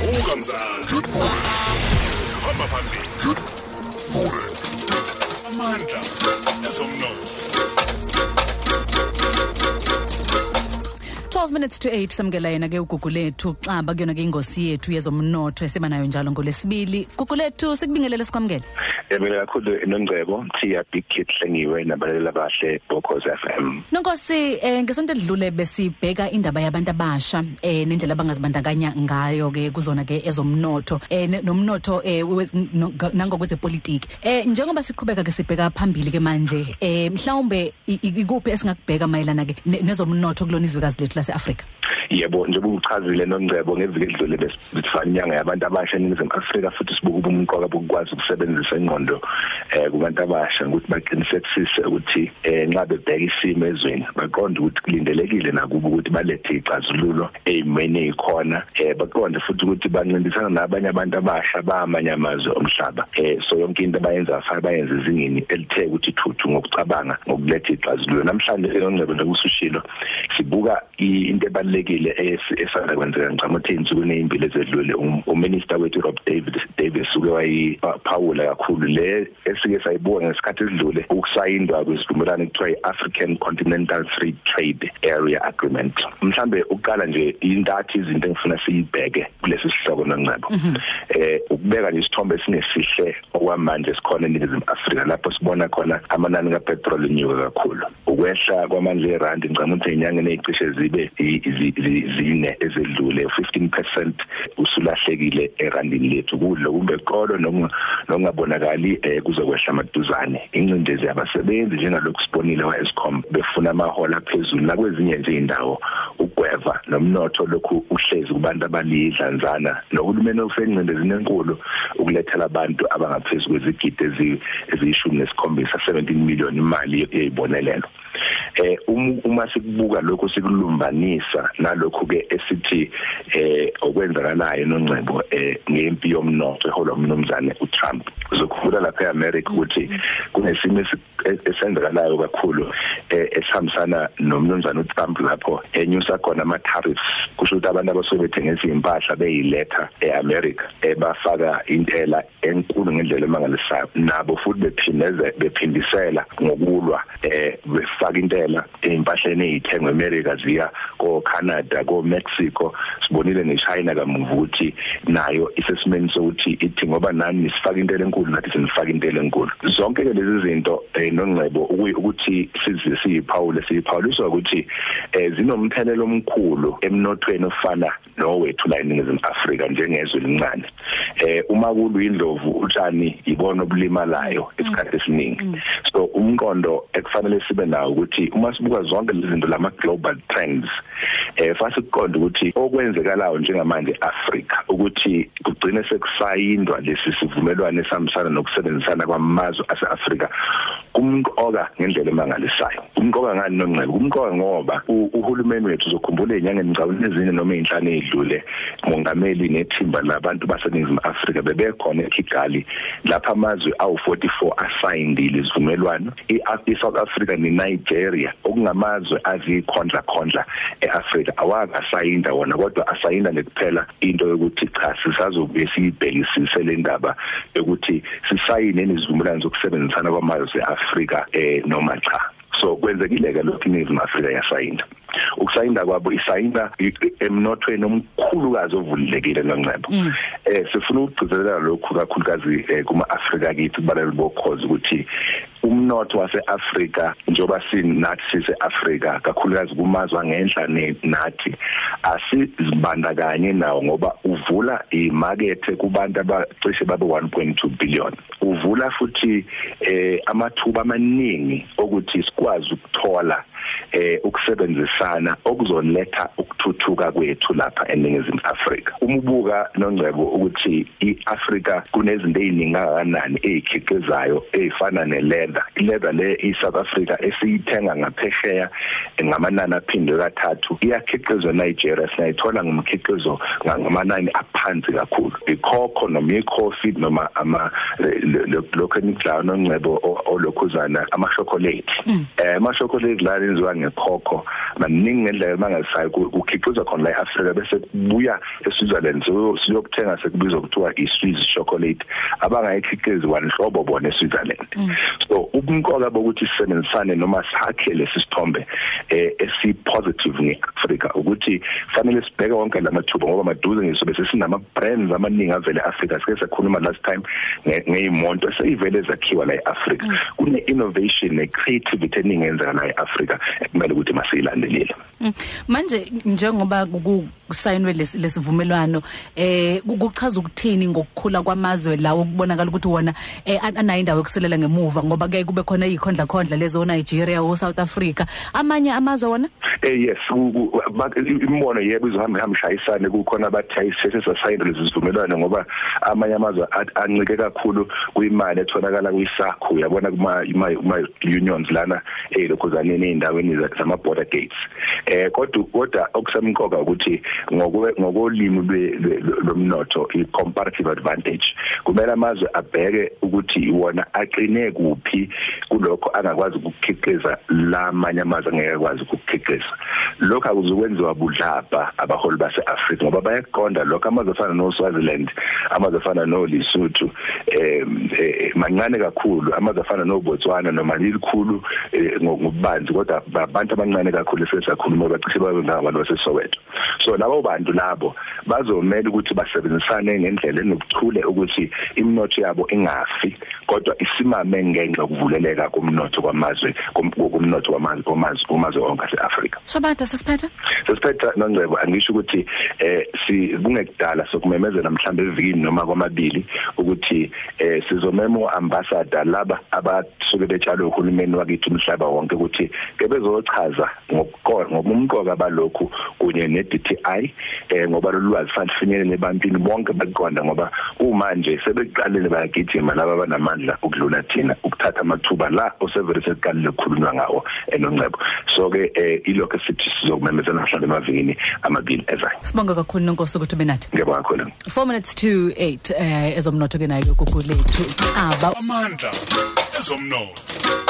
vuka mzala hamba phambili amandla ezomnotho 12 minutes to 8 samukela yena ke ugugu lethu. Xaba kuyona ke ingosi yethu yezomnotho esiba nayo njalo ngolesibili gugu lethu sikubingelele sikwamukele. Yabele kakhulu nongcebo Tia Big Kid hlengiwe nabalela bahle Bokhoze FM. Nonkosi eh ngesonto edlule besibheka indaba yabantu abasha eh nendlela abangazibandakanya ngayo ke kuzona ke ezomnotho eh ne- nomnotho eh we- no- ga- nangokwezepolitiki eh njengoba siqhubeka ke sibheka phambili ke manje eh mhlawumbe i- i- ikuphi esingakubheka mayelana ke ne- nezomnotho kulona izwekazi lethu laseAfrika Yebo njengoba uchazile nongcebo ngeviki edlule besifana inyanga yabantu abasha eNingizimu Afrika futhi sibuka ubumqoka bokwazi ukusebenzisa ingqondo eh kubantu abasha ukuthi baqinisekisise ukuthi eh nxa bebheka isimo ezweni baqonde ukuthi kulindelekile nakubo ukuthi balethe ixazululo ezimeni ezikhona eh baqonde futhi ukuthi bancintisana nabanye abantu abasha bamanye amazwe omhlaba. Eh so yonke into abayenza afanele bayenze ezingeni elithe ukuthi thuthu ngokucabanga ngokuletha ixazululo namhlanje nongcebo njengokusushilo sibuka i- into ebalekile esanda kwenzeka ngicamothe insukwini ezimbili ezedlule Um- uminister wethu Rob David Davis uke wayiphawula kakhulu le esike sayibuka ngesikhathi esidlule ukusayindwa kwesivumelwano ekuthiwa i-African Continental Free Trade Area Agreement. Mhlambe uqala nje intathi izinto engifuna siyibheke kulesi sihloko noncebo eh ukubeka nje isithombe singesihle okwamanje sikhona eNingizimu Afrika lapho sibona khona amanani kapetrol enyuka kakhulu. Ukwehla kwamandla erandi ngicama ukuthi inyanga ezicishe zibe zine ezedlule 15% usulahlekile erandini lethu. Kudlo kumbe qolo nokunga- nokungabonakali eh, kuzokwehla amaduzane. Incindezi yabasebenzi njengalokhu sibonile wa-Eskom befuna amahola aphezulu nakwezinye nje indawo ugweva nomnotho lokhu uhlezi kubantu abalidlanzana. Nohulumeni osencindezini enkulu ukulethela abantu abangaphezulu kwezigidi ezi- eziyishumi nesikhombisa 17 million imali yeyibonelelo eh um- uma sikubuka lokho sikulumbanisa nalokho ke esithi eh okwenzakalayo noncebo eh ngempi yomnotho eholwa umnumzane uTrump. Uzokhumbula lapha eAmerica ukuthi kunesimo esi- esenzakalayo kakhulu esihambisana nomnumzane uTrump lapho enyusa khona ama tariffs kusho ukuthi abantu abasuke bethengisa impahla beyiletha eAmerica ebafaka intela enkulu ngendlela emangalisayo. Nabo futhi bephindeze bephindisela ngokulwa eh befaka intela ezimpahleni ezithengwa eAmerica ziya ko Canada ko Mexico sibonile neChina kamuva ukuthi nayo isesimeni sokuthi ithi ngoba nani nisifaka intela enkulu nathi sinifaka intela enkulu. Zonke ke lezi zinto eh, nongcebo ukuthi sizi siyiphawule siyiphawuliswa ukuthi eh, zinomthelelo omkhulu emnothweni ofana nowethu la eNingizimu Afrika njengezwe lincane eh uma kulu indlovu utshani ibona obulimalayo esikhathi esiningi. So umqondo ekufanele sibe nawo ukuthi uma sibuka zonke lezi zinto lama global trends eh fase kuqonda ukuthi okwenzekalayo njengamanje Africa ukuthi kugcine sekusayindwa lesi sivumelwano esihambisana nokusebenzisana kwamazwe aseAfrika kumqoka ngendlela emangalisayo. Umqoka ngani nongcebo kumqoka ngoba uhulumeni wethu uzokhumbula inyanga emicawini ezinye noma inhlanu ezidlule mongameli nethimba labantu baseNingizimu Afrika bebekhona eKigali lapha amazwe awu44 asayindile isivumelwano. iSouth Africa neNigeria okungamazwe azikhondla khondla eAfrika awagasayinda wona kodwa asayinda nekuphela into yokuthi cha sisazobuye siyibhekisise le ndaba yokuthi sisayine nezivumelwano zokusebenzisana kwamazwe eAfrika eh noma cha. So kwenzekile ke lokho iNingizimu Afrika yasayinda. Ukusayinda kwabo isayinda i- i- emnothweni omkhulukazi ovulekile noncebo eh sifuna ukugcizelela lokhu kakhulukazi eh, kuma Afrika kithi kubalele bokhozi ukuthi umnotho waseAfrika njoba sinathi siseAfrika kakhulukazi kumazwe angenhla ne- nathi asizibandakanye nawo ngoba uvula imarket kubantu abacishe babe 1.2 billion. Uvula futhi eh amathuba amaningi ukuthi sikwazi ukuthola eh ukusebenzisana okuzoletha ukuthuthuka kwethu lapha eNingizimu Afrika. Umubuka nongcebo ukuthi iAfrika kunezinto eziningi kangakanani ezikhiqizayo ezifana neleather. Ileather le eSouth Africa esiyithenga ngaphesheya ngamanani aphindwe kathathu iyakhiqizwa eNigeria. Sinayithola ngomkhiqizo ngamanani aphansi kakhulu. Ikhokho noma icoffee noma ama lokho enikudlayo nongcebo olokhuzana ama chocolate eh ama chocolate la enziwa ngekhokho maningi ngendlela mangasayi ukhiqiza khona la eAfrica bese kubuya eSwitzerland so siyokuthenga sekubizwa kuthiwa iSwiss chocolate. Abangayikhiqizi wanhlobo bona eSwitzerland. So ubunkoka bokuthi sisebenzisane noma sakhe lesithombe eh esi positive ngeAfrica ukuthi fanele sibheke wonke lamathuba ngoba maduze ngiso bese sinama brands amaningi avele eAfrica sike sakhuluma last time ngeyimonto eseyivele ezakhiwa la eAfrica kune innovation ne creativity eningi enzeka la eAfrica ekumele ukuthi masiyilandelele. Manje njengoba kusayinwe lesivumelwano eh kuchaza ukuthini ngokukhula kwamazwe lawo kubonakala ukuthi wona anayo indawo yokuselela ngemuva ngoba ke kube khona ikhondla khondla lezo Nigeria o South Africa. Amanye amazwe wona? Eh yes imbono yebo izohamba hamshayisane kukhona abathi sesasayina lesivumelwano ngoba amanye amazwe ancike kakhulu kuyimali etholakala kwisakhu uyabona kuma ima unions lana eh lokhuzaneni endaweni zama border gates. Eh kodwa kodwa okusemqoka ukuthi ngokolimi lomnotho i comparative advantage kumele amazwe abheke ukuthi iwona aqine kuphi kulokho angakwazi ukukhiqiza lamanye amazwe angeke akwazi ukukhiqiza. Lokho akuzokwenziwa budlapha abaholi baseAfrica ngoba bayakonda lokho. Amazwe afana no Swaziland amazwe afana no Lesotho eh mancane kakhulu. Amazwe afana no Botswana noma likhulu ngokubanzi kodwa abantu abancane kakhulu sesakhuluma bacishe babe ngabantu baseSoweto. So labo bantu labo bazomela ukuthi basebenzisane ngendlela enokuthule ukuthi imnotho yabo ingafi kodwa isimame ngenxa yokuvuleleka komnotho kwamazwe komnotho kwamazwe kwamazwe kumazwe onke aseAfrica Sobatha sesiphethe? Sesiphethe nongcebo angisho ukuthi eh si kungekudala sokumemezela mhlambe evikini noma kwamabili ukuthi eh sizomemo ambassador laba abasuke betshalwe uhulumeni wakithi umhlaba wonke ukuthi ke bezochaza ngokukona ngobumqoka balokhu kunye ne-DTI eh ngoba lolwazi fanele finyelele ebantwini bonke baqonda ngoba uma nje sebeqalile bayagijima laba banamandla ukudlula thina ukuthatha amathuba la osevele seqalile ukukhulunywa ngawo enongcebo so ke eh ilokho sithi sizokumemezela mhlawumbe emavikini amabili ezayo. Sibonga kakhulu nonkosi ukuthi benathi ngiyabonga kakhulu. 4 minutes to 8 eh ezomnotho ke nayo kukulethu aba. Amandla ezomnotho.